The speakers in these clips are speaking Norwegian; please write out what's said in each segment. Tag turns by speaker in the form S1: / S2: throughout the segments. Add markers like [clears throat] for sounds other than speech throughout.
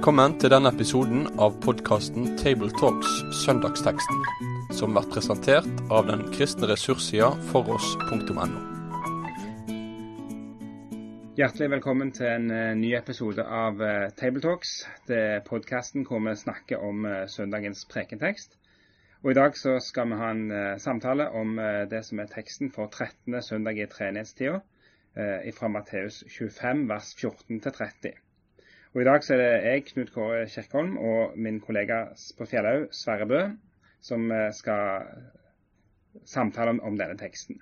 S1: Velkommen til denne episoden av podkasten Tabletalks Søndagsteksten, som blir presentert av den kristne ressurssida foross.no.
S2: Hjertelig velkommen til en uh, ny episode av uh, Tabletalks. Det er podkasten hvor vi snakker om uh, søndagens prekentekst. Og I dag så skal vi ha en samtale om det som er teksten for 13. søndag i treenighetstida, fra Matteus 25 vers 14 til 30. Og I dag så er det jeg, Knut Kåre Kjerkholm, og min kollega på Fjellhaug, Sverre Bø, som eh, skal samtale om, om denne teksten.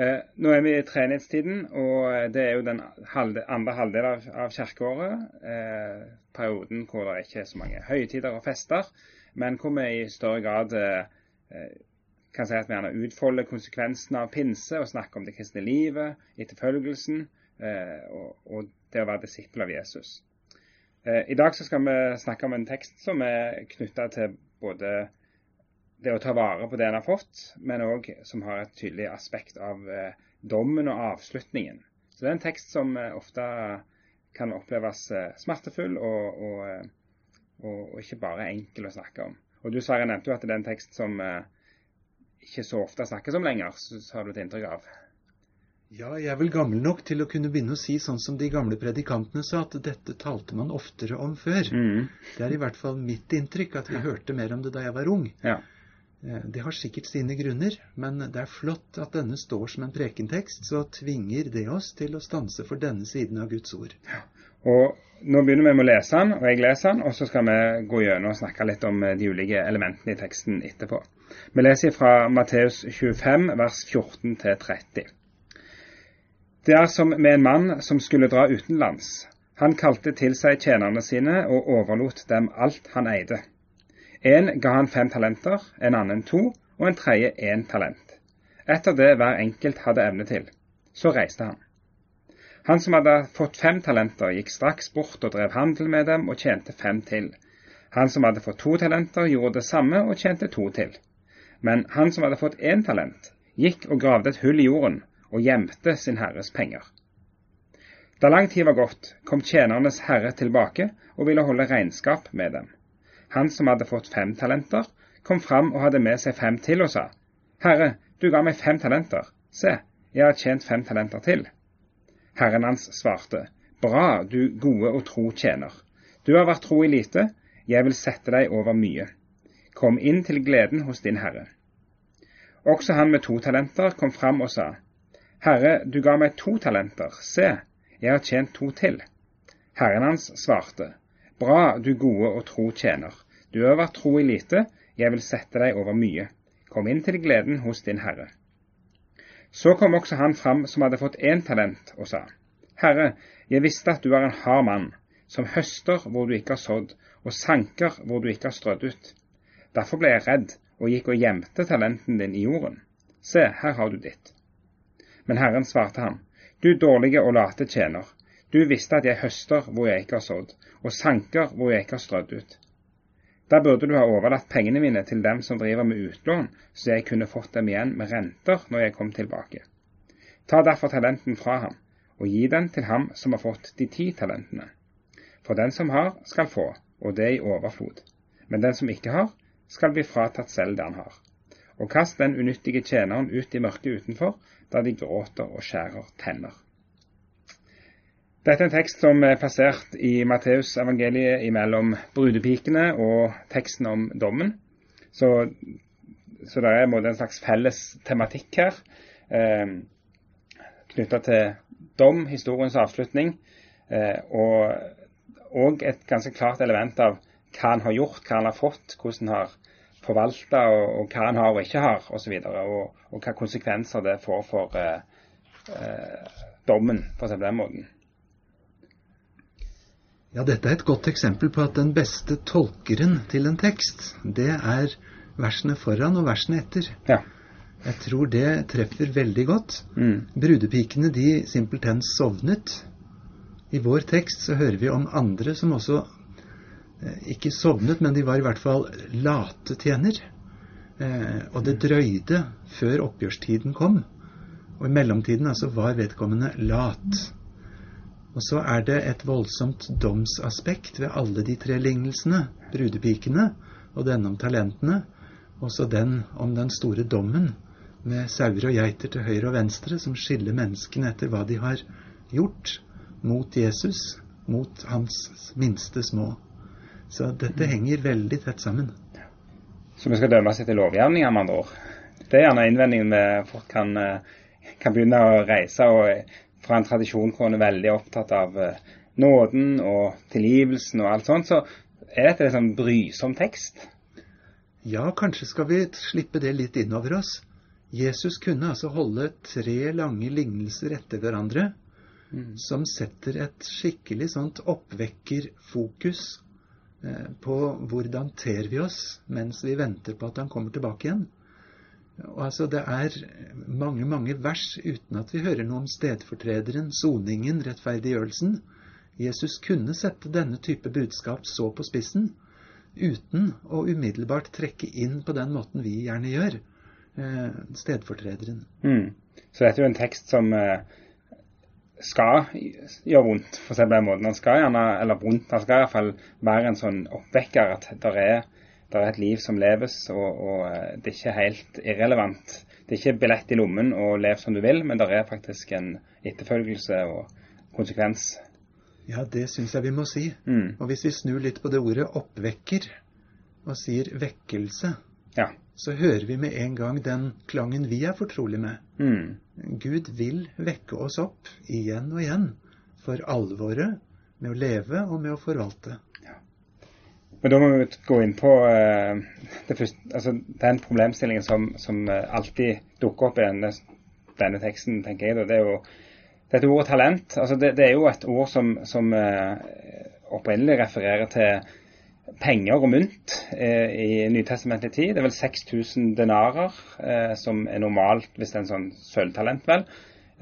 S2: Eh, nå er vi i treenighetstiden, og det er jo den halde, andre halvdel av, av kirkeåret. Eh, perioden hvor det ikke er så mange høytider og fester, men hvor vi i større grad eh, kan si at vi gjerne utfolder konsekvensene av pinse og snakker om det kristne livet, etterfølgelsen Eh, og, og, det å være disippel av Jesus. Eh, I dag skal vi snakke om en tekst som er knytta til både det å ta vare på det en har fått, men òg som har et tydelig aspekt av eh, dommen og avslutningen. Så det er en tekst som ofte kan oppleves smertefull og, og, og, ikke bare enkel å snakke om. Og Du Sverre, nevnte jo at det er en tekst som ikke så ofte snakkes om lenger, så har du et inntrykk av.
S3: Ja, jeg er vel gammel nok til å kunne begynne å si sånn som de gamle predikantene sa, at dette talte man oftere om før. Mm. Det er i hvert fall mitt inntrykk at vi ja. hørte mer om det da jeg var ung. Ja. Eh, det har sikkert sine grunner, men det er flott at denne står som en prekentekst, så tvinger det oss til å stanse for denne siden av Guds ord. Ja.
S2: Og Nå begynner vi med å lese den, og jeg leser den, og så skal vi gå gjennom og snakke litt om eh, de ulike elementene i teksten etterpå. Vi leser fra Matteus 25, vers 14 til 30. Det er som med en mann som skulle dra utenlands. Han kalte til seg tjenerne sine og overlot dem alt han eide. En ga han fem talenter, en annen to, og en tredje én talent. Etter det hver enkelt hadde evne til. Så reiste han. Han som hadde fått fem talenter, gikk straks bort og drev handel med dem og tjente fem til. Han som hadde fått to talenter, gjorde det samme og tjente to til. Men han som hadde fått én talent, gikk og gravde et hull i jorden og gjemte sin herres penger. Da lang tid var gått, kom tjenernes herre tilbake og ville holde regnskap med dem. Han som hadde fått fem talenter, kom fram og hadde med seg fem til og sa, Herre, du ga meg fem talenter, se, jeg har tjent fem talenter til. Herren hans svarte, Bra, du gode og tro tjener. Du har vært tro i lite, jeg vil sette deg over mye. Kom inn til gleden hos din herre. Også han med to talenter kom fram og sa, Herre, du ga meg to talenter, se, jeg har tjent to til. Herren hans svarte, Bra, du gode og tro tjener, du har vært tro i lite, jeg vil sette deg over mye. Kom inn til gleden hos din herre. Så kom også han fram som hadde fått én talent, og sa, Herre, jeg visste at du er en hard mann, som høster hvor du ikke har sådd, og sanker hvor du ikke har strødd ut. Derfor ble jeg redd og gikk og gjemte talenten din i jorden. Se, her har du ditt. Men Herren svarte ham, Du dårlige og late tjener, du visste at jeg høster hvor jeg ikke har sådd, og sanker hvor jeg ikke har strødd ut. Da burde du ha overlatt pengene mine til dem som driver med utlån, så jeg kunne fått dem igjen med renter når jeg kom tilbake. Ta derfor talenten fra ham, og gi den til ham som har fått de ti talentene. For den som har, skal få, og det i overflod. Men den som ikke har, skal bli fratatt selv det han har. Og kast den unyttige tjeneren ut i mørket utenfor, da de gråter og skjærer tenner. Dette er en tekst som er plassert i Matteusevangeliet mellom brudepikene og teksten om dommen. Så, så det er en slags felles tematikk her eh, knytta til dom, historiens avslutning, eh, og, og et ganske klart element av hva han har gjort, hva han har fått, hvordan han har forvalte, og, og, hva han har og ikke har, osv. Og, og, og hva konsekvenser det får for eh, eh, dommen, for på den måten.
S3: Ja, dette er et godt eksempel på at den beste tolkeren til en tekst, det er versene foran og versene etter. Ja. Jeg tror det treffer veldig godt. Mm. Brudepikene de simpelthen sovnet. I vår tekst så hører vi om andre som også ikke sovnet, men de var i hvert fall late tjener. Eh, og det drøyde før oppgjørstiden kom. Og i mellomtiden altså var vedkommende lat. Og så er det et voldsomt domsaspekt ved alle de tre lignelsene. Brudepikene og denne om talentene. Og så den om den store dommen med sauer og geiter til høyre og venstre, som skiller menneskene etter hva de har gjort mot Jesus, mot hans minste små. Så dette henger veldig tett sammen.
S2: Så vi skal dømmes etter lovgjerninger, med andre ord? Det er gjerne innvendingen vi folk kan, eh, kan, begynne å reise. og Fra en tradisjon hvor en er veldig opptatt av eh, nåden og tilgivelsen og alt sånt, så er dette sånn brysom tekst.
S3: Ja, kanskje skal vi slippe det litt innover oss. Jesus kunne altså holde tre lange lignelser etter hverandre mm. som setter et skikkelig sånt oppvekkerfokus eh, på hvordan ter vi oss mens vi venter på at han kommer tilbake igjen. Og altså Det er mange mange vers uten at vi hører noe om stedfortrederen, soningen, rettferdiggjørelsen. Jesus kunne sette denne type budskap så på spissen uten å umiddelbart trekke inn på den måten vi gjerne gjør eh, stedfortrederen.
S2: Mm. Så dette er jo en tekst som eh, skal gjøre vondt, for å det på den måten. Den skal gjerne, eller vondt, den skal iallfall være en sånn oppvekker at det er, er, et liv som leves, og, og, eh, det er ikke helt irrelevant. Det er ikke billett i lommen og lev som du vil, men det er faktisk en etterfølgelse og konsekvens.
S3: Ja, det syns jeg vi må si. Mm. Og hvis vi snur litt på det ordet 'oppvekker' og sier 'vekkelse',
S2: ja
S3: så hører vi med en gang den klangen vi er fortrolig med.
S2: Mm.
S3: Gud vil vekke oss opp igjen og igjen for alvoret med å leve og med å forvalte. Ja.
S2: Men da må vi gå inn på uh, første, altså, den problemstillingen som, som, eh, alltid dukker opp i denne, denne teksten, tenker jeg. Da, det er jo dette ordet talent. Altså, det, det, er jo et ord som, som uh, opprinnelig refererer til penger og mynt eh, i nytestamentlig tid. Det er vel 6000 denarer, eh, som er normalt hvis det er en sånn sølvtalent, vel.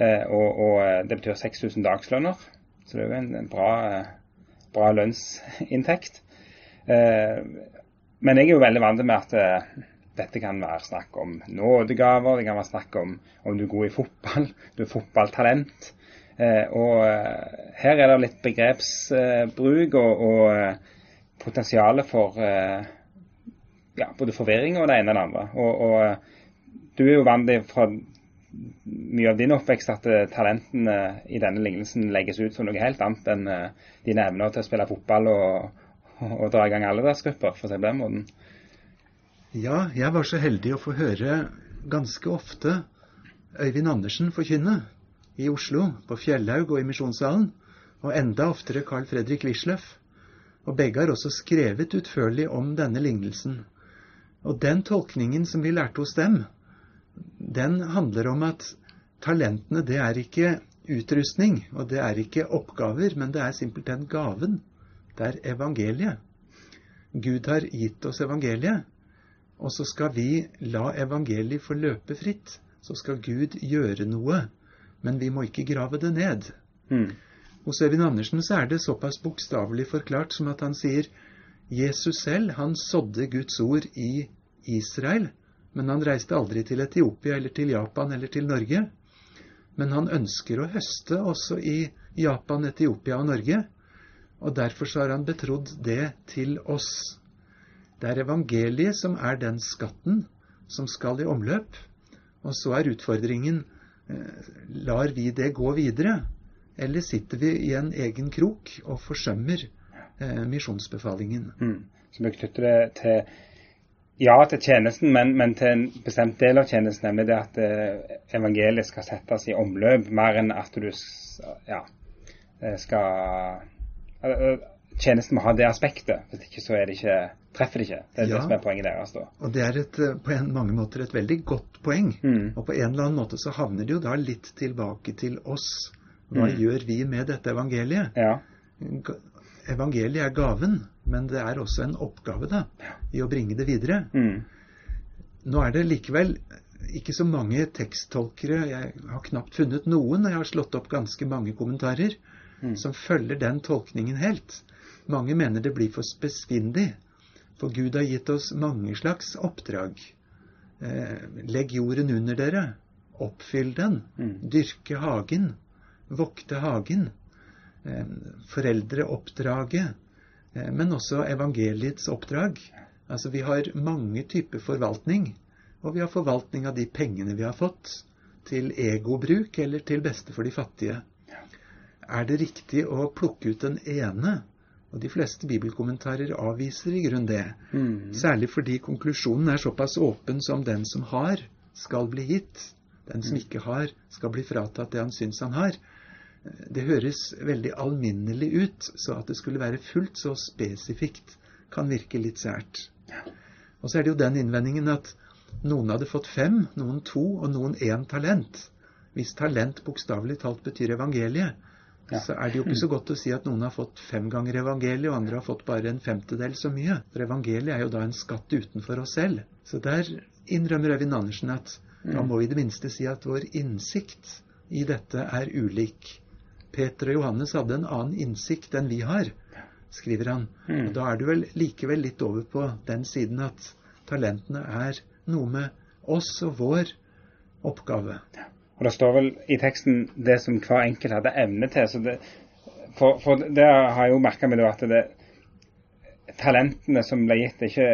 S2: Eh, og, og, eh, det betyr 6000 dagslønner. Så det er jo en, en bra, eh, bra, lønnsinntekt. Eh, men jeg er jo veldig vant med at dette kan være snakk om nådegaver, det kan være snakk om om du er god i fotball, [laughs] du er fotballtalent. og her er det litt begrepsbruk og, og potensialet for eh, ja, både forvirring og det ene og det andre. Og, og eh, du er jo vant fra mye av din oppvekst at eh, talentene i denne lignelsen legges ut som noe helt annet enn dine evner til å spille fotball og, og dra i gang aldersgrupper, for å si det på den måten.
S3: Ja, jeg var så heldig å få høre ganske ofte Øyvind Andersen forkynne i Oslo, på Fjellhaug og i Misjonssalen, og enda oftere Carl Fredrik Wisløff og begge har også skrevet utførlig om denne lignelsen. Og den tolkningen som vi lærte hos dem, den handler om at talentene, det er ikke utrustning, og det er ikke oppgaver, men det er simpelthen gaven. Det er evangeliet. Gud har gitt oss evangeliet, og så skal vi la evangeliet få løpe fritt. Så skal Gud gjøre noe, men vi må ikke grave det ned.
S2: Mm.
S3: Hos Øyvind Andersen så er det såpass bokstavelig forklart som at han sier Jesus selv, han sådde Guds ord i Israel, men han reiste aldri til Etiopia eller til Japan eller til Norge. Men han ønsker å høste også i Japan, Etiopia og Norge, og derfor så har han betrodd det til oss. Det er evangeliet som er den skatten som skal i omløp, og så er utfordringen eh, lar vi det gå videre? Eller sitter vi i en egen krok og forsømmer eh, misjonsbefalingen?
S2: Mm. Så vi knytter det til ja til tjenesten, men, men, til en bestemt del av tjenesten, nemlig det at eh, evangeliet skal settes i omløp, mer enn at du ja, eh, skal eh, Tjenesten må ha det aspektet, hvis ikke så det ikke, treffer det ikke. Det er ja, det som er poenget deres. da.
S3: Og det er et, på en, mange måter et veldig godt poeng.
S2: Mm.
S3: Og på en eller annen måte så havner det jo da litt tilbake til oss hva mm. gjør vi med dette evangeliet?
S2: Ja.
S3: Evangeliet er gaven, men det er også en oppgave da, i å bringe det videre.
S2: Mm.
S3: Nå er det likevel ikke så mange teksttolkere, jeg har knapt funnet noen, og jeg har slått opp ganske mange kommentarer, mm. som følger den tolkningen helt. Mange mener det blir for spesvindig, for Gud har gitt oss mange slags oppdrag. Eh, legg jorden under dere, oppfyll den,
S2: mm.
S3: dyrke hagen vokte hagen. foreldreoppdraget, men også evangeliets oppdrag. Altså Vi har mange typer forvaltning, og vi har forvaltning av de pengene vi har fått, til egobruk eller til beste for de fattige. Er det riktig å plukke ut den ene? Og de fleste bibelkommentarer avviser i grunn det. Mm. Særlig fordi konklusjonen er såpass åpen som den som har, skal bli gitt. Den som mm. ikke har, skal bli fratatt det han syns han har. Det høres veldig alminnelig ut, så at det skulle være fullt så spesifikt, kan virke litt sært. Og så er det jo den innvendingen at noen hadde fått fem, noen to og noen én talent. Hvis talent bokstavelig talt betyr evangeliet, ja. så er det jo ikke så godt å si at noen har fått fem ganger evangeliet, og andre har fått bare en femtedel så mye. For evangeliet er jo da en skatt utenfor oss selv. Så der innrømmer Øyvind Andersen at da må vi i det minste si at vår innsikt i dette er ulik. Peter og Johannes hadde en annen innsikt enn vi har, skriver han. Mm. Og da er du vel likevel litt over på den siden at talentene er noe med oss og vår oppgave. Ja.
S2: Og Det står vel i teksten det som hver enkelt hadde evne til. Det, for, for, det har jeg jo merka meg at det, talentene som ble gitt, er ikke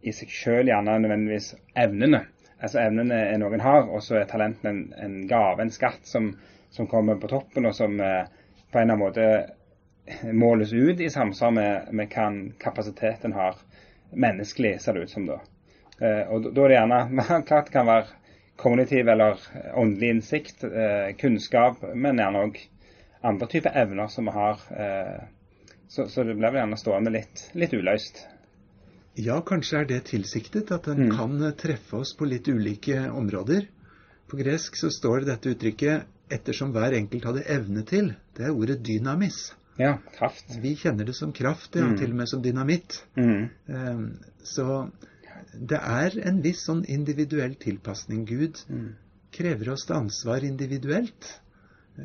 S2: i seg sjøl gjerne nødvendigvis evnene. Altså Evnene er noen har, og så er talentene en, en, gave, en skatt, som, som, kommer på toppen, og som eh, på en eller annen måte måles ut i samsvar med, med hva kapasiteten har menneskelig, ser det ut som da. Eh, og da er det gjerne [laughs] klart kan være kognitiv eller åndelig innsikt, eh, kunnskap, men gjerne òg andre typer evner som vi har. Eh, så, så, det blir vel gjerne stående litt, litt, uløst.
S3: Ja, kanskje er det tilsiktet, at den mm. kan treffe oss på litt ulike områder. På gresk så står dette uttrykket 'ettersom hver enkelt hadde evne til'. Det er ordet dynamis.
S2: Ja, kraft.
S3: Vi kjenner det som kraft, ja, mm. til og med som dynamitt. Mm. Um, så det er en viss sånn individuell tilpasning. Gud mm. krever oss til ansvar individuelt.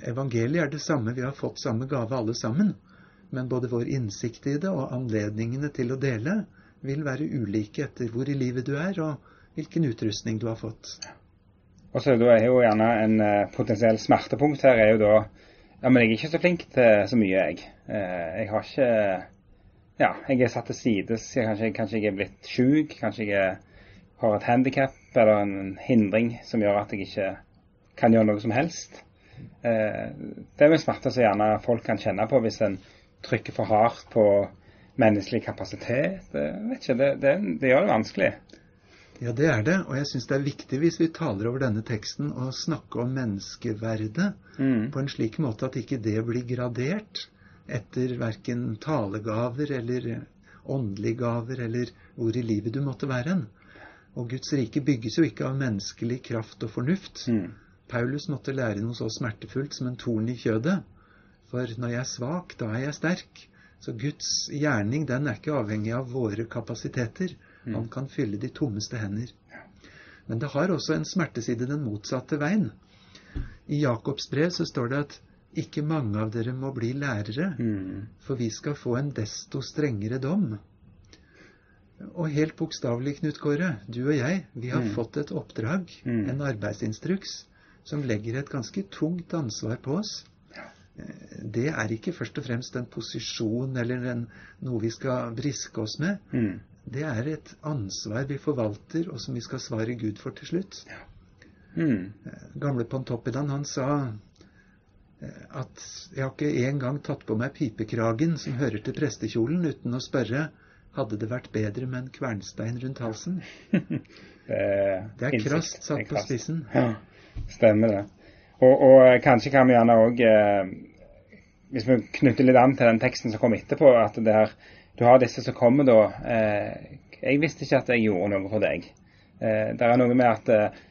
S3: Evangeliet er det samme, vi har fått samme gave alle sammen. Men både vår innsikt i det og anledningene til å dele vil være ulike etter hvor i livet du er, og hvilken utrustning du har fått.
S2: Og så er jo gjerne en uh, potensiell smertepunkt her er jo da Ja, men jeg er ikke så flink til så mye, jeg. Uh, jeg har ikke ja, jeg er satt til side. Kanskje, kanskje jeg er blitt syk, kanskje jeg har et handikap eller en hindring som gjør at jeg ikke kan gjøre noe som helst. Eh, det er en smerte som gjerne folk kan kjenne på hvis en trykker for hardt på menneskelig kapasitet. Jeg vet ikke, det, det, det gjør det vanskelig.
S3: Ja, det er det. Og jeg syns det er viktig hvis vi taler over denne teksten å snakke om menneskeverdet mm. på en slik måte at ikke det blir gradert etter verken talegaver eller åndelige gaver eller hvor i livet du måtte være hen. Og Guds rike bygges jo ikke av menneskelig kraft og fornuft. Mm. Paulus måtte lære noe så smertefullt som en torn i kjødet. For når jeg er svak, da er jeg sterk. Så Guds gjerning den er ikke avhengig av våre kapasiteter. Mm. Han kan fylle de tommeste hender. Men det har også en smerteside den motsatte veien. I Jakobs brev så står det at ikke mange av dere må bli lærere, mm. for vi skal få en desto strengere dom. Og helt bokstavelig, Knut Kåre, du og jeg, vi har mm. fått et oppdrag, mm. en arbeidsinstruks, som legger et ganske tungt ansvar på oss. Det er ikke først og fremst en posisjon eller en, noe vi skal briske oss med. Mm. Det er et ansvar vi forvalter, og som vi skal svare Gud for til slutt. Mm. Gamle Pontoppidan han sa Eh, at jeg har ikke engang tatt på meg pipekragen som hører til prestekjolen, uten å spørre hadde det vært bedre med en kvernstein rundt halsen. det, [laughs] det er krast satt på spissen.
S2: Ja, stemmer det. Og, og, eh, kanskje kan vi gjerne òg, eh, hvis vi knytter litt an til den teksten som kom etterpå, at der, du har disse som kommer da eh, Jeg visste ikke at jeg gjorde noe for deg. Eh, det er noe med at eh,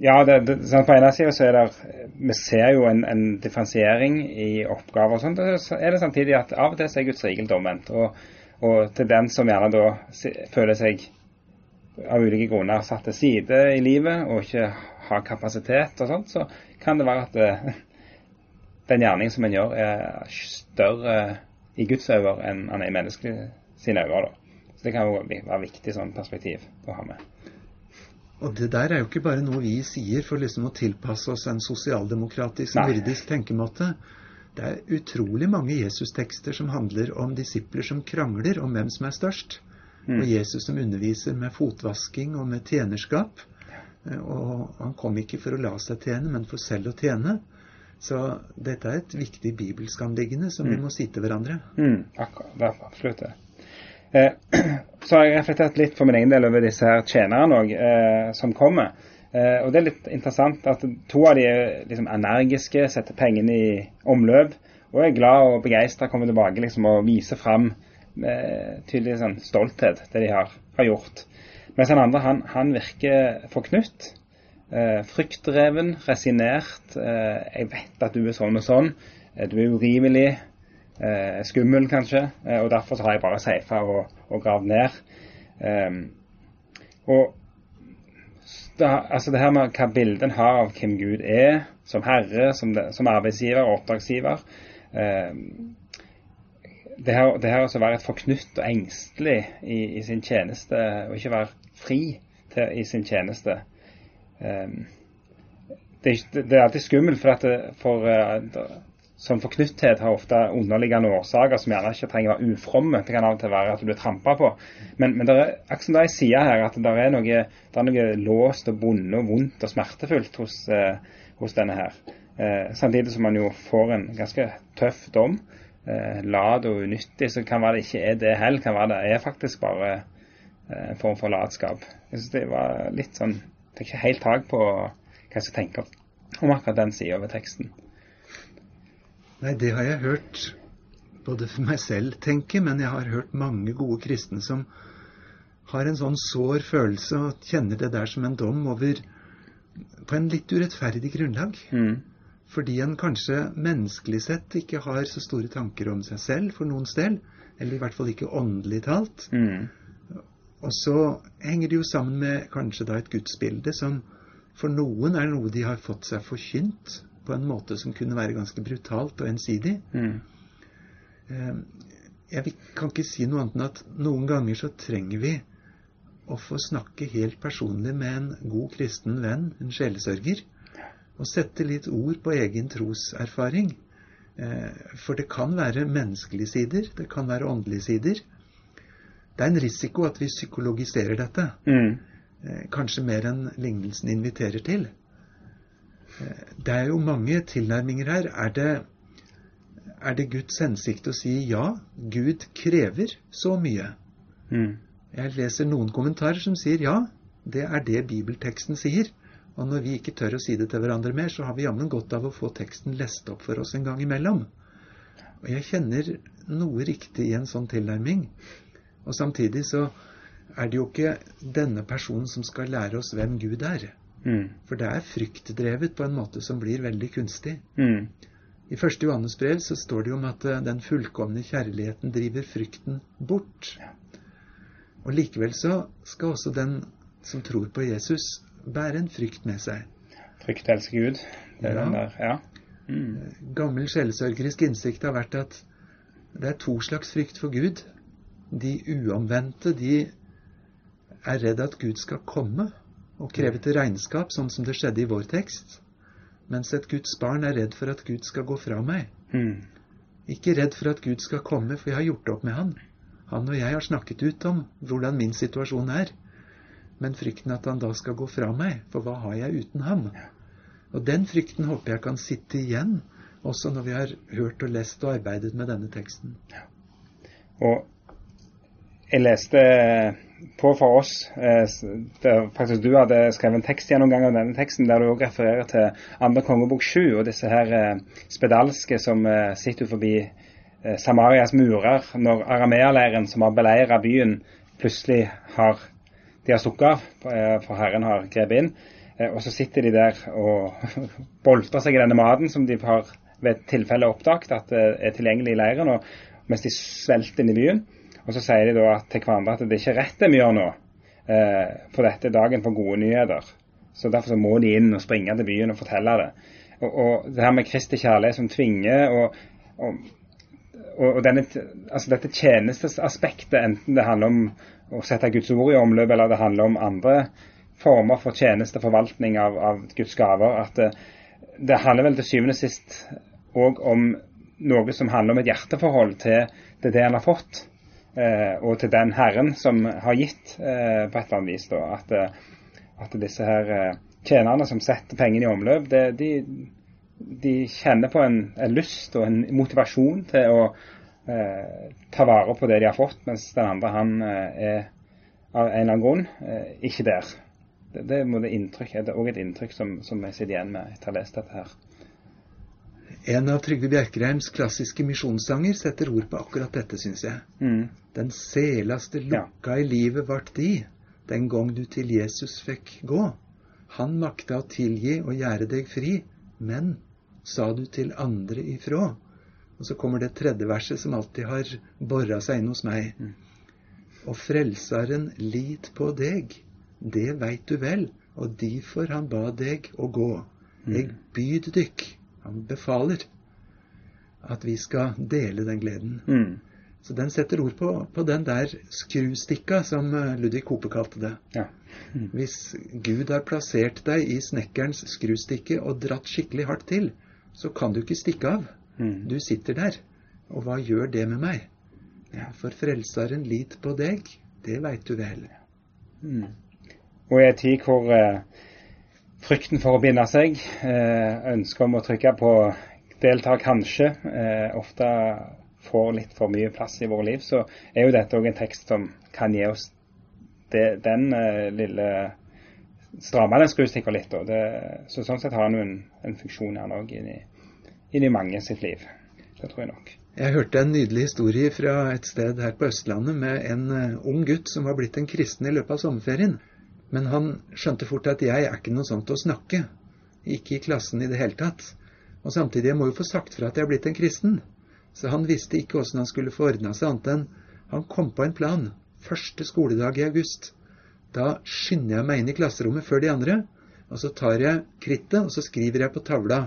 S2: ja, det, det, sånn på ene sida så er det Vi ser jo en, en differensiering i oppgaver og sånt. Så er det samtidig at av og til så er Guds regel omvendt. Og, og, til den som gjerne da føler seg av ulike grunner satt til side i livet og ikke har kapasitet og sånt, så kan det være at det, eh, [laughs] den gjerning som en gjør, er større i Guds øyne enn han er i menneskelig sine øyne. Så det kan jo være viktig sånn perspektiv å ha med.
S3: Og det der er jo ikke bare noe vi sier for liksom å tilpasse oss en sosialdemokratisk, nordisk tenkemåte. Det er utrolig mange Jesus-tekster som handler om disipler som krangler om hvem som er størst. Mm. Og Jesus som underviser med fotvasking og med tjenerskap. Eh, og han kom ikke for å la seg tjene, men for selv å tjene. Så dette er et viktig bibelsk anliggende som mm. vi må si til hverandre.
S2: Mm, akkurat, det er absolutt det. Eh, [clears throat] så har jeg reflektert litt for min egen del over disse her tjenerne òg, eh, som kommer. Eh, og det er litt interessant at to av de er liksom energiske, setter pengene i omløp, og er glad og begeistra, kommer tilbake liksom, og viser fram eh, tydelig sånn, stolthet, det de har, har gjort. Mens den andre, han, han virker forknytt. Eh, fryktdreven, resinert. Eh, 'Jeg vet at du er sånn og sånn. Eh, du er urimelig. Eh, skummel, kanskje. og derfor har jeg bare safa og, og gravd ned. og da, altså det her med hva bildet en har av hvem Gud er, som herre, som, det, som arbeidsgiver og oppdragsgiver eh, Det her, det her å være et forknytt og engstelig i, i, sin tjeneste, og ikke være fri til, i sin tjeneste eh, det, det, er alltid skummelt, for, at det, for sånn forknytthet har ofte underliggende årsaker som gjerne ikke trenger å være ufromme. Det kan av og til være at du blir trampa på. Men, men det er akkurat som det jeg sier her, at det er noe, det er noe låst og bonde og vondt og smertefullt hos, eh, hos denne her. Eh, samtidig som man jo får en ganske tøff dom. Eh, lat og unyttig, så kan være det ikke er det heller. Kan være det er faktisk bare eh, en form for latskap. Jeg synes det var litt sånn Fikk ikke helt tak på hva jeg skal tenke om akkurat den sida ved teksten.
S3: Nei, det har jeg hørt både for meg selv tenke, men jeg har hørt mange gode kristne som har en sånn sår følelse og kjenner det der som en dom over på en litt urettferdig grunnlag. Mm. Fordi en kanskje menneskelig sett ikke har så store tanker om seg selv for noens del. Eller i hvert fall ikke åndelig talt. Mm. Og så henger det jo sammen med kanskje da et gudsbilde som for noen er noe de har fått seg forkynt på en måte som kunne være ganske brutalt og ensidig. Mm. Eh, jeg kan ikke si noe annet enn at noen ganger så trenger vi å få snakke helt personlig med en god kristen venn, en sjelesørger, og sette litt ord på egen troserfaring. Eh, for det kan være menneskelige sider, det kan være åndelige sider. Det er en risiko at vi psykologiserer dette. Mm. Eh, kanskje mer enn lignelsen inviterer til. Det er jo mange tilnærminger her. Er det, er det Guds hensikt å si ja, Gud krever så mye? Mm. Jeg leser noen kommentarer som sier ja, det er det bibelteksten sier. Og når vi ikke tør å si det til hverandre mer, så har vi jammen godt av å få teksten lest opp for oss en gang imellom. Og jeg kjenner noe riktig i en sånn tilnærming. Og samtidig så er det jo ikke denne personen som skal lære oss hvem Gud er. Mm. For det er fryktdrevet på en måte som blir veldig kunstig. Mm. I første Johannes brev så står det jo om at eh, den fullkomne kjærligheten driver frykten bort. Ja. Og likevel så skal også den som tror på Jesus, bære en frykt med seg.
S2: Frykt elsker Gud. Det er ja. den der, ja.
S3: Mm. Eh, gammel sjelesørgerisk innsikt har vært at det er to slags frykt for Gud. De uomvendte, de er redd at Gud skal komme og kreve til regnskap, sånn som det skjedde i vår tekst. Mens et Guds barn er redd for at Gud skal gå fra meg. Mm. Ikke redd for at Gud skal komme, for jeg har gjort opp med han. Han og jeg har snakket ut om hvordan min situasjon er. Men frykten at han da skal gå fra meg, for hva har jeg uten ham? Og den frykten håper jeg kan sitte igjen, også når vi har hørt og lest og arbeidet med denne teksten. Ja.
S2: Og jeg leste på for oss der faktisk Du hadde skrevet en tekstgjennomgang av denne teksten der du også refererer til andre kongebok 7 og disse her eh, spedalske som eh, sitter forbi eh, Samarias murer når arameerleiren som har beleira byen, plutselig har de har stukket av, eh, for Herren har grepet inn. Eh, og så sitter de der og [laughs] boltrer seg i denne maten som de har ved tilfelle oppdaget at er tilgjengelig i leiren, og mens de svelter inn i byen. Og så sier de da til hverandre at det er ikke rett det vi gjør nå, eh, for dette er dagen for gode nyheter. Så derfor så må de inn og springe til byen og fortelle det. Og, og det her med Kristi kjærlighet som tvinger, og, og, og denne, altså dette tjenestesaspektet, enten det handler om å sette Guds ord i omløp, eller det handler om andre former for tjenesteforvaltning av, av Guds gaver. At det, det handler vel til syvende og sist òg om noe som handler om et hjerteforhold til, det, det en har fått, eh, og til den Herren som har gitt, eh, på et eller annet vis. Da. At, eh, at disse her eh, tjenerne som setter pengene i omløp, det, de, de, kjenner på en, en, lyst og en motivasjon til å eh, ta vare på det de har fått, mens den andre han eh, er av en eller annen grunn ikke der. Det, det, er òg et inntrykk som, som jeg sitter igjen med etter å ha lest dette her.
S3: En av Trygve Bjerkreims klassiske misjonssanger setter ord på akkurat dette, syns jeg. Mm. Den selaste lukka ja. i livet vart di, den gang du til Jesus fikk gå. Han makta å tilgi og gjøre deg fri, men sa du til andre ifrå. Og så kommer det tredje verset som alltid har bora seg inn hos meg. Mm. Og Frelseren lit på deg, det veit du vel, og difor han ba deg å gå. Mm. Jeg byd dykk han befaler at vi skal dele den gleden. Mm. Så den setter ord på, på, den der skrustikka, som eh, Ludvig Hope kalte det. Ja. Mm. [laughs] Hvis Gud har plassert deg i snekkerens skrustikke og dratt skikkelig hardt til, så kan du ikke stikke av. Mm. Du sitter der. Og hva gjør det med meg? Ja, for Frelseren lit på deg, det veit du vel.
S2: Mm. Og i en tid hvor eh, frykten for å binde seg, eh, ønsket om å trykke på 'delta kanskje', eh, ofte får litt for mye plass i våre liv, så er jo dette òg en tekst som kan gi oss det, den uh, lille Stramme den skrustikka litt. Det, så sånn sett har han jo en, en funksjon her òg inni, inni mange sitt liv. Det tror jeg nok.
S3: Jeg hørte en nydelig historie fra et sted her på Østlandet med en ung gutt som var blitt en kristen i løpet av sommerferien. Men han skjønte fort at jeg er ikke noe sånt å snakke. Ikke i klassen i det hele tatt. Og samtidig, jeg må jo få sagt fra at jeg er blitt en kristen. Så han visste ikke åssen han skulle få ordna seg annet enn han kom på en plan. Første skoledag i august. Da skynder jeg meg inn i klasserommet før de andre. Og så tar jeg krittet, og så skriver jeg på tavla.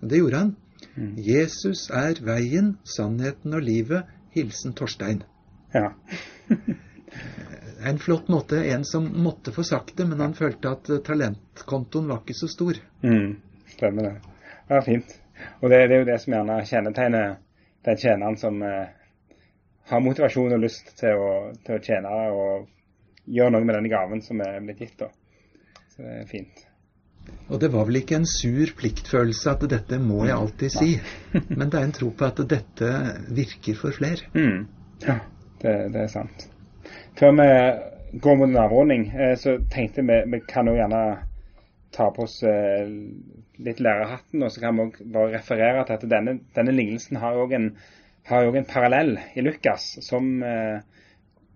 S3: Og det gjorde han. Mm. Jesus er veien, sannheten og livet. Hilsen Torstein. Ja. [laughs] en flott måte. En som måtte få sagt det, men han følte at eh, talentkontoen var ikke så stor.
S2: Mm, stemmer det. Ja, fint. Og det, det, er jo det som gjerne kjennetegner den tjeneren som eh, har motivasjon og lyst til å, til å, tjene og gjøre noe med denne gaven som er blitt gitt. Da. Så det er fint.
S3: Og det var vel ikke en sur pliktfølelse at dette må jeg alltid si, [laughs] men det er en tro på at dette virker for flere.
S2: Mm. Ja, det, det er sant. Før vi går mot en avrunding, eh, så tenkte vi vi kan jo gjerne ta på oss eh, litt lærerhatten, og så kan vi bare referere til at denne, denne lignelsen har jo en, en parallell i Lukas som eh,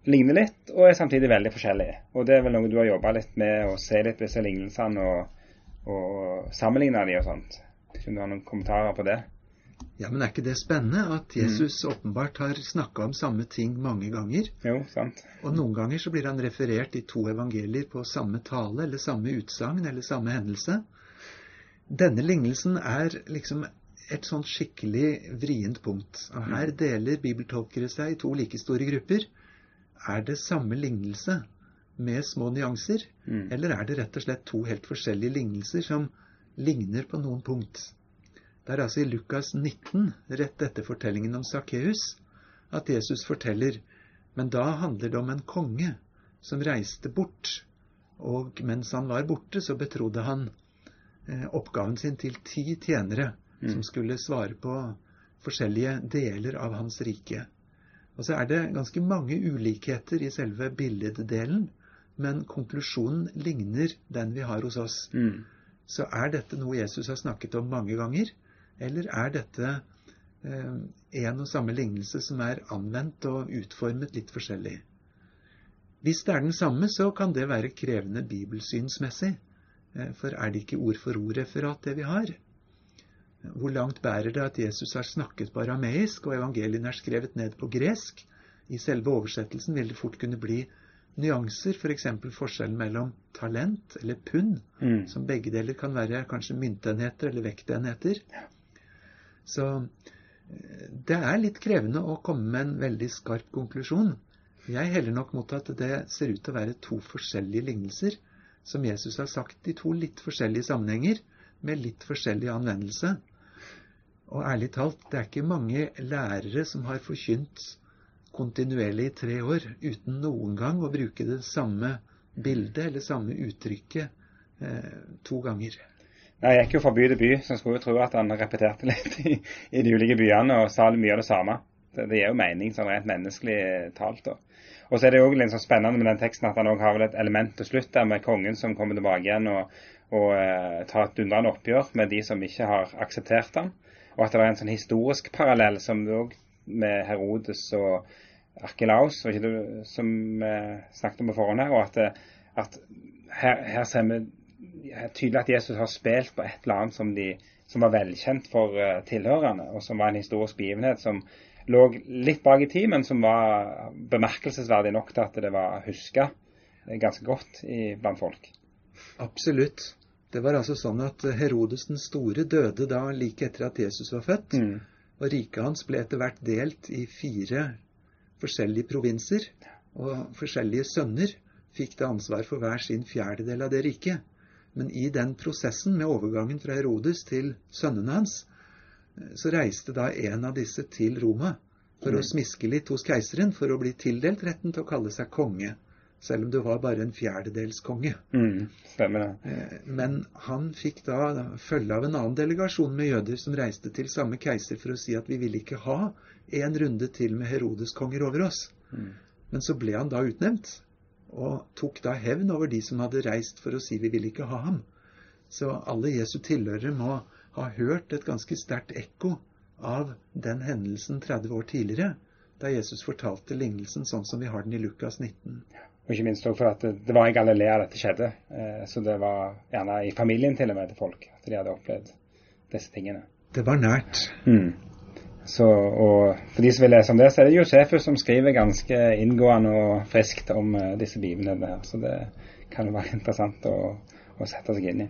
S2: ligner litt, og er samtidig veldig forskjellig. Og Det er vel noe du har jobba litt med, å se litt disse lignelsene og, og sammenligne de og sånt. Kunne du ha noen kommentarer på det?
S3: Ja, men er ikke det spennende at mm. Jesus mm. åpenbart har snakka om samme ting mange ganger?
S2: Jo, sant.
S3: Og noen ganger så blir han referert i to evangelier på samme tale eller samme utsagn eller samme hendelse. Denne lignelsen er liksom et sånn skikkelig vrient punkt. Og mm. her deler bibeltolkere seg i to like store grupper. Er det samme lignelse med små nyanser, mm. eller er det rett og slett to helt forskjellige lignelser som ligner på noen punkt? Det er altså i Lukas 19, rett etter fortellingen om Sakkeus, at Jesus forteller Men da handler det om en konge som reiste bort, og mens han var borte, så betrodde han eh, oppgaven sin til ti tjenere mm. som skulle svare på forskjellige deler av hans rike. Og så er det ganske mange ulikheter i selve billeddelen, men konklusjonen ligner den vi har hos oss. Mm. Så er dette noe Jesus har snakket om mange ganger, eller er dette eh, en og samme lignelse som er anvendt og utformet litt forskjellig? Hvis det er den samme, så kan det være krevende bibelsynsmessig. Eh, for er det ikke ord for ord-referat, det vi har? Hvor langt bærer det at Jesus har snakket på arameisk, og evangeliene er skrevet ned på gresk? I selve oversettelsen vil det fort kunne bli nyanser, f.eks. For forskjellen mellom talent eller pund, mm. som begge deler kan være kanskje myntenheter eller vektenheter. Så eh, det er litt krevende å komme med en veldig skarp konklusjon. Jeg heller nok mot at det ser ut til å være to forskjellige lignelser, som Jesus har sagt i to litt forskjellige sammenhenger, med litt forskjellig anvendelse. Og ærlig talt, det er ikke mange lærere som har forkynt kontinuerlig i tre år uten noen gang å bruke det samme bildet eller samme uttrykket eh, to ganger.
S2: Jeg gikk jo fra by til by, så jeg skulle jo tro at han repeterte [laughs] litt i, i de ulike byene og sa mye av det samme. Det, det gir jo mening sånn rent menneskelig talt. da. Og så er det jo litt så spennende med den teksten at han òg har et element til slutt der med kongen som kommer tilbake igjen og, og uh, tar et dundrende oppgjør med de som ikke har akseptert ham. Og at det er en sånn historisk parallell som òg med Herodes og Arkelaus, som vi snakket om på forhånd her. Og at, eh, at her, her, ser vi tydelig at Jesus har spilt på et eller annet som, de, som var velkjent for uh, tilhørende, og som var en historisk begivenhet som lå litt bak i tid, men som var bemerkelsesverdig nok til at det var huska ganske godt i, blant folk.
S3: Absolutt. Det var altså sånn at Herodes den store døde da like etter at Jesus var født. Mm. Og riket hans ble etter hvert delt i fire forskjellige provinser. Og forskjellige sønner fikk det ansvar for hver sin fjerdedel av det riket. Men i den prosessen med overgangen fra Herodes til sønnene hans, så reiste da en av disse til Roma for mm. å smiske litt hos keiseren for å bli tildelt retten til å kalle seg konge. Selv om du var bare en fjerdedels konge.
S2: Mm, stemmer det.
S3: Eh, men han fikk da følge av en annen delegasjon med jøder som reiste til samme keiser for å si at vi ville ikke ha en runde til med Herodes-konger over oss. Mm. Men så ble han da utnevnt, og tok da hevn over de som hadde reist for å si vi ville ikke ha ham. Så alle Jesu tilhørere må ha hørt et ganske sterkt ekko av den hendelsen 30 år tidligere, da Jesus fortalte lignelsen sånn som vi har den i Lukas 19.
S2: Og ikke minst for at det var i Galilea dette skjedde. Eh, så det var gjerne i familien til og med til folk at de hadde opplevd disse tingene.
S3: Det var nært.
S2: Mm. Så, og For de som vil lese om det, så er det Josefus som skriver ganske inngående og friskt om uh, disse begivenhetene her. Så det kan være [laughs] interessant å, å sette seg inn i.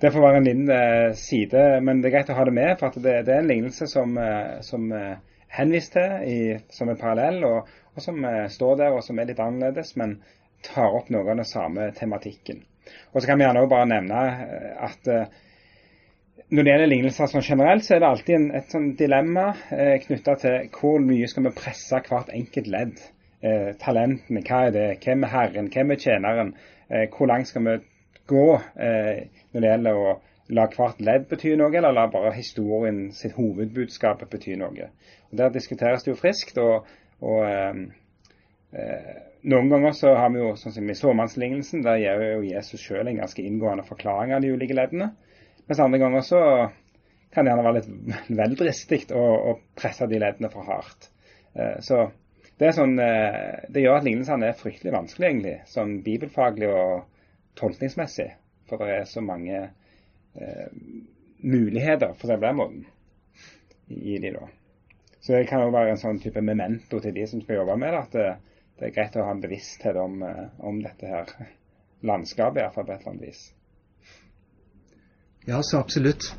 S2: Det får være en liten eh, side, men det er greit å ha det med. For det, det, er en lignelse som, eh, som eh, henvist til i, som en parallell, og, og som står der og som er litt annerledes, men tar opp noe av den samme tematikken. Og så kan vi gjerne også bare nevne at når det gjelder lignelser sånn generelt, så er det alltid en, et sånn dilemma eh, knytta til hvor mye skal vi presse hvert enkelt ledd. Eh, talentene, hva er det? Hvem er herren? Hvem er tjeneren? Eh, hvor langt skal vi gå eh, når det gjelder å la hvert ledd bety noe, eller la bare historien sitt hovedbudskap bety noe. Og Der diskuteres det jo friskt. og, og eh, eh, Noen ganger så har vi jo, sånn som i såmannslignelsen, der gir jo Jesus sjøl en ganske inngående forklaring av de ulike leddene. Mens andre ganger så kan det gjerne være litt [laughs] vel dristig å, å, presse de leddene for hardt. Eh, så det, sånn, eh, det gjør at lignelsene er fryktelig vanskelig, egentlig, sånn bibelfaglig og tolkningsmessig. For det er så mange eh, muligheter, for å si det på den måten, i de da. Så det kan jo være en sånn type memento til de som skal jobbe med det, at det, det er greit å ha en bevissthet om, eh, om dette her [laughs] landskapet, iallfall på et eller annet vis.
S3: Ja, så absolutt.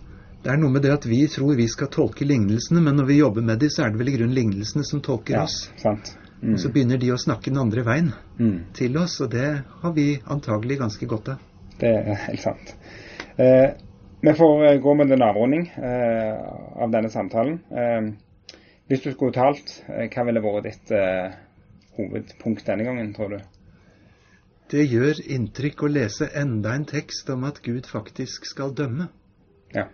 S3: Det er noe med det at vi tror vi skal tolke lignelsene, men når vi jobber med dem, så er det vel i grunnen lignelsene som tolker
S2: ja,
S3: oss.
S2: Sant.
S3: Mm. Og så begynner de å snakke den andre veien mm. til oss, og det har vi antagelig ganske godt av.
S2: Det er helt sant. Eh, vi får eh, gå med en avrunding eh, av denne samtalen. Eh, hvis du skulle talt, eh, hva ville vært ditt eh, hovedpunkt denne gangen, tror du?
S3: Det gjør inntrykk å lese enda en tekst om at Gud faktisk skal dømme.
S2: Ja.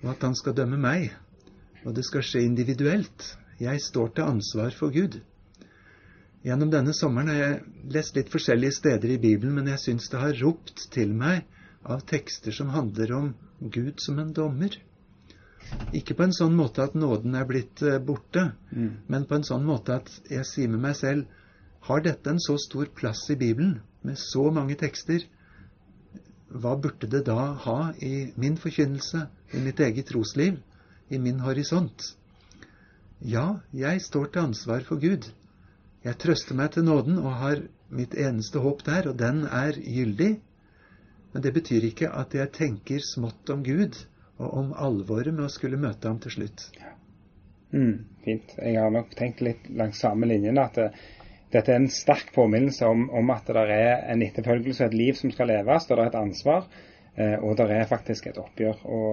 S3: Og at han skal dømme meg. Og det skal skje individuelt. Jeg står til ansvar for Gud. Gjennom denne sommeren har jeg lest litt forskjellige steder i Bibelen, men jeg syns det har ropt til meg av tekster som handler om Gud som en dommer. Ikke på en sånn måte at nåden er blitt eh, borte, mm. men på en sånn måte at jeg sier med meg selv har dette en så stor plass i Bibelen, med så mange tekster? Hva burde det da ha i min forkynnelse, i mitt eget trosliv, i min horisont? Ja, jeg står til ansvar for Gud. Jeg trøster meg til nåden og har mitt eneste håp der, og den er gyldig. Men det betyr ikke at jeg tenker smått om Gud og om alvoret med å skulle møte ham til slutt.
S2: Mm, fint. Jeg har nok tenkt litt langs samme linjen at det, dette er en sterk påminnelse om, om at det er en etterfølgelse og et liv som skal leves, og det er et ansvar. Eh, og det er faktisk et oppgjør. og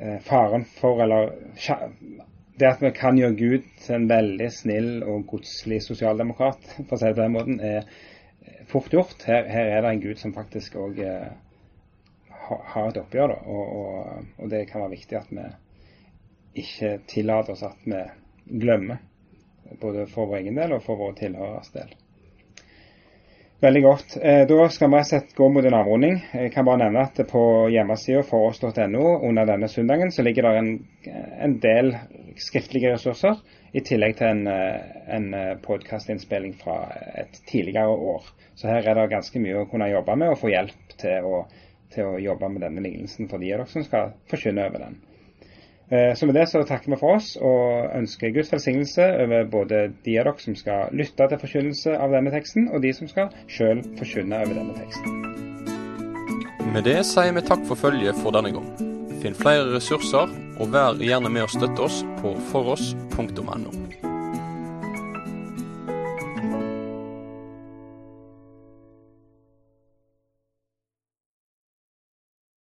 S2: eh, Faren for, eller det at vi kan gjøre Gud til en veldig snill og godslig sosialdemokrat, for å si det på den måten, er fort gjort. Her, her er det en Gud som faktisk òg eh, har et oppgjør, da, og, og, og, det kan være viktig at vi ikke tillater oss at vi glemmer. Både for vår egen del og for våre tilhøreres del. Veldig godt. Eh, da skal vi sett gå mot en avrunding. Jeg kan bare nevne at på hjemmesida for oss.no under denne søndagen så ligger det en, en, del skriftlige ressurser, i tillegg til en, en podkastinnspilling fra et tidligere år. Så her er det ganske mye å kunne jobbe med og få hjelp til å, til å jobbe med denne lignelsen for de av dere som skal forkynne over den. Eh, så med det så takker vi for oss og ønsker Guds velsignelse over både de av dere som skal lytte til forkynnelse av denne teksten, og de som skal sjøl forkynne over denne teksten.
S1: Med det sier vi takk for følget for denne gang. Finn flere ressurser, og vær gjerne med å støtte oss på foross.no.